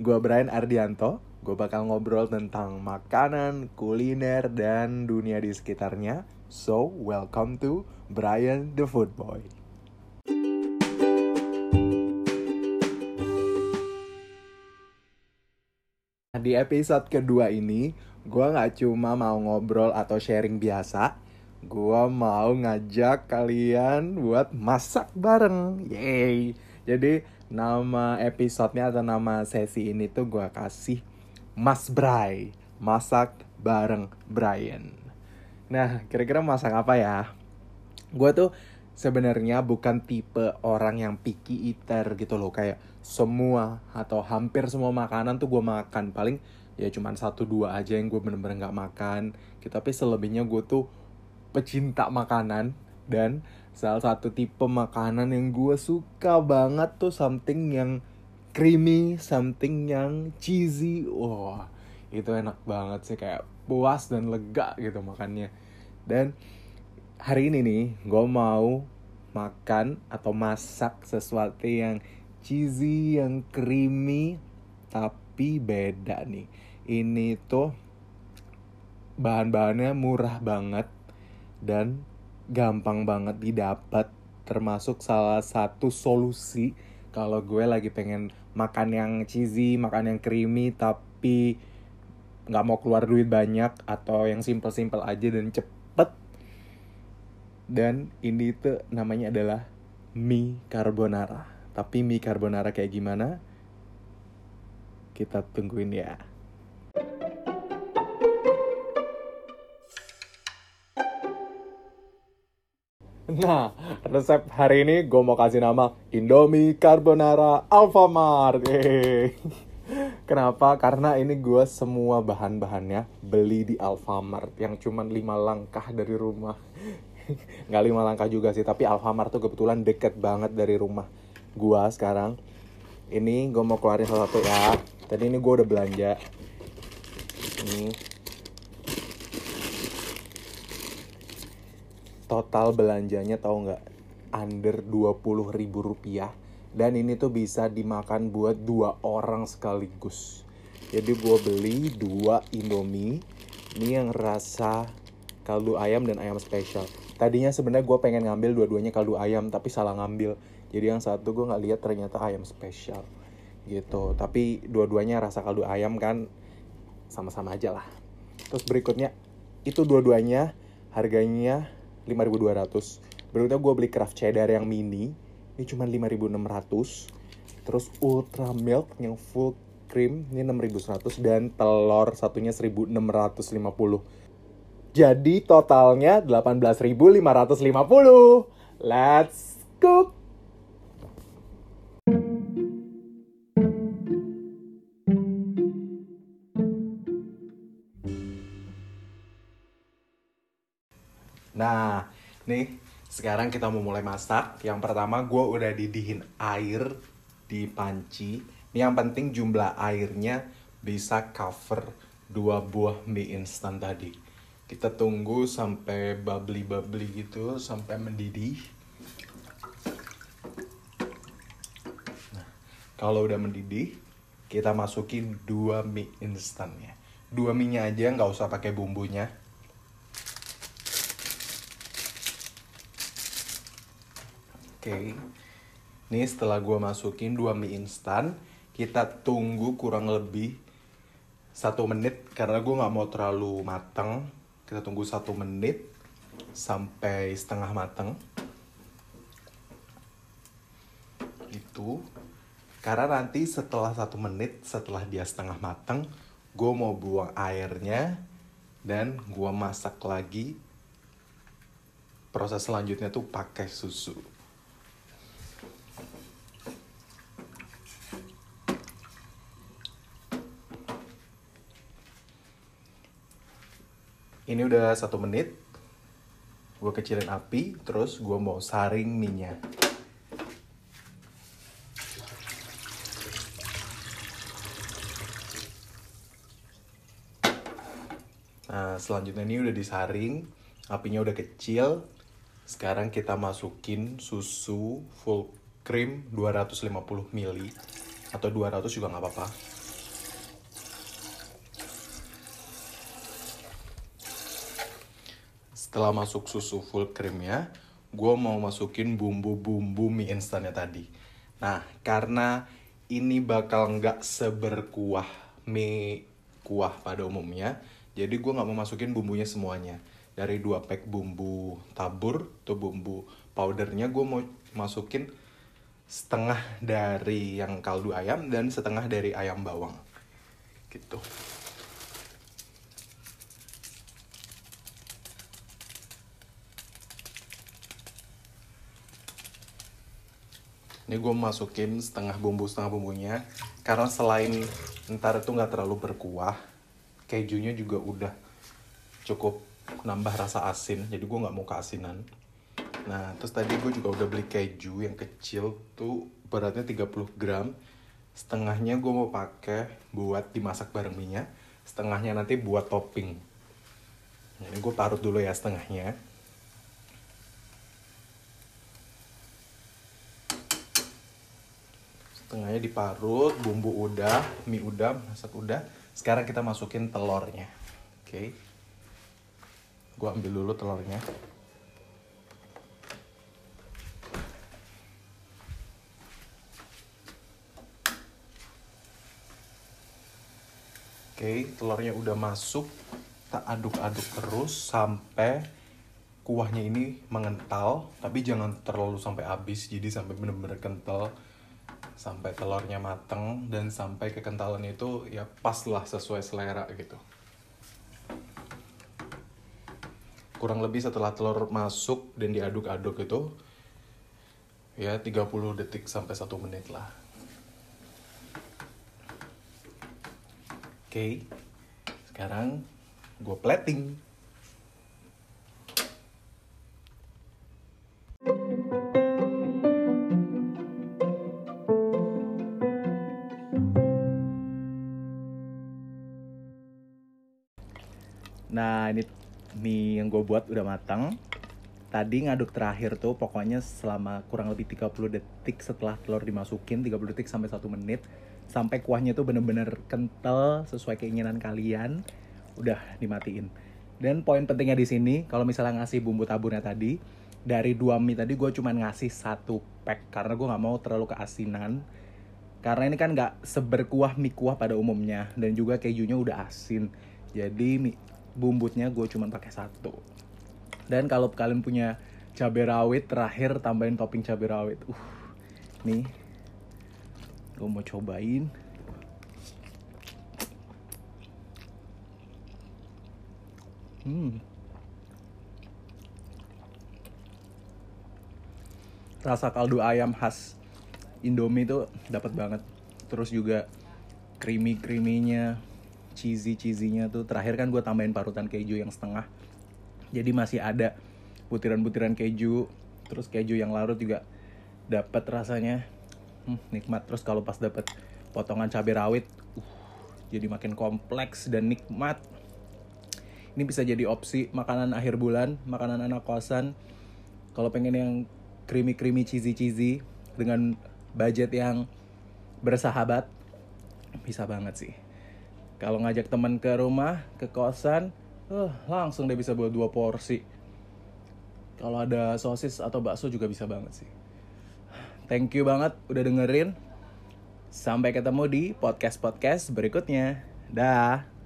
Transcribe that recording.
Gue Brian Ardianto. Gue bakal ngobrol tentang makanan, kuliner, dan dunia di sekitarnya. So, welcome to Brian the Food Boy. Di episode kedua ini, gue gak cuma mau ngobrol atau sharing biasa, gue mau ngajak kalian buat masak bareng. Yeay! Jadi nama episodenya atau nama sesi ini tuh gue kasih Mas Bray, masak bareng Brian. Nah, kira-kira masak apa ya? Gue tuh sebenarnya bukan tipe orang yang picky eater gitu loh. Kayak semua atau hampir semua makanan tuh gue makan. Paling ya cuman satu dua aja yang gue bener-bener nggak makan. Gitu. Tapi selebihnya gue tuh pecinta makanan dan salah satu tipe makanan yang gue suka banget tuh something yang creamy something yang cheesy wah itu enak banget sih kayak puas dan lega gitu makannya dan hari ini nih gue mau makan atau masak sesuatu yang cheesy, yang creamy, tapi beda nih. Ini tuh bahan-bahannya murah banget dan gampang banget didapat. Termasuk salah satu solusi kalau gue lagi pengen makan yang cheesy, makan yang creamy, tapi nggak mau keluar duit banyak atau yang simple-simple aja dan cepet. Dan ini tuh namanya adalah mie carbonara. Tapi mie carbonara kayak gimana? Kita tungguin ya. Nah, resep hari ini gue mau kasih nama Indomie Carbonara Alfamart. Kenapa? Karena ini gue semua bahan-bahannya beli di Alfamart yang cuman 5 langkah dari rumah. Nggak 5 langkah juga sih, tapi Alfamart tuh kebetulan deket banget dari rumah gua sekarang. Ini gue mau keluarin salah satu ya. Tadi ini gue udah belanja. Ini total belanjanya tahu nggak? Under 20 ribu rupiah. Dan ini tuh bisa dimakan buat dua orang sekaligus. Jadi gue beli dua indomie. Ini yang rasa kaldu ayam dan ayam spesial. Tadinya sebenarnya gue pengen ngambil dua-duanya kaldu ayam tapi salah ngambil. Jadi yang satu gue nggak lihat ternyata ayam spesial. Gitu. Tapi dua-duanya rasa kaldu ayam kan sama-sama aja lah. Terus berikutnya itu dua-duanya harganya 5200 berikutnya gue beli craft cheddar yang mini. Ini cuma 5600 terus ultra milk yang full cream ini 6100 dan telur satunya 1650 jadi totalnya 18.550 let's sekarang kita mau mulai masak. Yang pertama gue udah didihin air di panci. Ini yang penting jumlah airnya bisa cover dua buah mie instan tadi. Kita tunggu sampai bubbly-bubbly gitu, sampai mendidih. Nah, kalau udah mendidih, kita masukin dua mie instannya. Dua mie-nya aja, nggak usah pakai bumbunya Oke. Ini setelah gue masukin dua mie instan, kita tunggu kurang lebih satu menit karena gue nggak mau terlalu mateng. Kita tunggu satu menit sampai setengah mateng. Itu karena nanti setelah satu menit setelah dia setengah mateng, gue mau buang airnya dan gue masak lagi. Proses selanjutnya tuh pakai susu. Ini udah satu menit. Gue kecilin api terus gue mau saring minyak. Nah selanjutnya ini udah disaring apinya udah kecil. Sekarang kita masukin susu full cream 250 ml atau 200 juga nggak apa-apa setelah masuk susu full creamnya gue mau masukin bumbu-bumbu mie instannya tadi. Nah karena ini bakal nggak seberkuah mie kuah pada umumnya jadi gue nggak mau masukin bumbunya semuanya. Dari dua pack bumbu tabur atau bumbu powdernya gue mau masukin setengah dari yang kaldu ayam dan setengah dari ayam bawang. Gitu ini gue masukin setengah bumbu setengah bumbunya. Karena selain ntar itu nggak terlalu berkuah kejunya juga udah cukup nambah rasa asin. Jadi gue nggak mau keasinan. Nah terus tadi gue juga udah beli keju yang kecil tuh beratnya 30 gram. Setengahnya gue mau pakai buat dimasak bareng minyak setengahnya nanti buat topping. Nah, ini gue parut dulu ya setengahnya setengahnya diparut bumbu udah mie udah masak udah. Sekarang kita masukin telurnya. Oke. Okay. gua ambil dulu telurnya. Oke okay, telurnya udah masuk. Kita aduk-aduk terus sampai kuahnya ini mengental tapi jangan terlalu sampai habis. Jadi sampai bener-bener kental sampai telurnya mateng dan sampai kekentalan itu ya pas lah sesuai selera gitu. Kurang lebih setelah telur masuk dan diaduk-aduk itu ya 30 detik sampai 1 menit lah. Oke sekarang gue plating Nah ini mie yang gue buat udah matang. Tadi ngaduk terakhir tuh pokoknya selama kurang lebih 30 detik setelah telur dimasukin 30 detik sampai 1 menit sampai kuahnya tuh bener-bener kental sesuai keinginan kalian udah dimatiin. Dan poin pentingnya di sini kalau misalnya ngasih bumbu taburnya tadi dari dua mie tadi gue cuman ngasih satu pack karena gue nggak mau terlalu keasinan karena ini kan nggak seberkuah mie kuah pada umumnya dan juga kejunya udah asin jadi mie, bumbutnya gue cuma pakai satu. Dan kalau kalian punya cabai rawit terakhir tambahin topping cabai rawit. Uh nih gue mau cobain. Hmm. Rasa kaldu ayam khas Indomie itu dapat banget. Terus juga creamy creaminya cheesy cheesynya tuh. Terakhir kan gue tambahin parutan keju yang setengah. Jadi masih ada butiran-butiran keju terus keju yang larut juga dapat rasanya. Hmm, nikmat. Terus kalau pas dapat potongan cabai rawit uh, jadi makin kompleks dan nikmat. Ini bisa jadi opsi makanan akhir bulan makanan anak kosan. Kalau pengen yang creamy creamy cheesy cheesy dengan budget yang bersahabat bisa banget sih kalau ngajak teman ke rumah, ke kosan, uh, langsung deh bisa buat dua porsi. Kalau ada sosis atau bakso juga bisa banget sih. Thank you banget udah dengerin. Sampai ketemu di podcast-podcast berikutnya. Dah.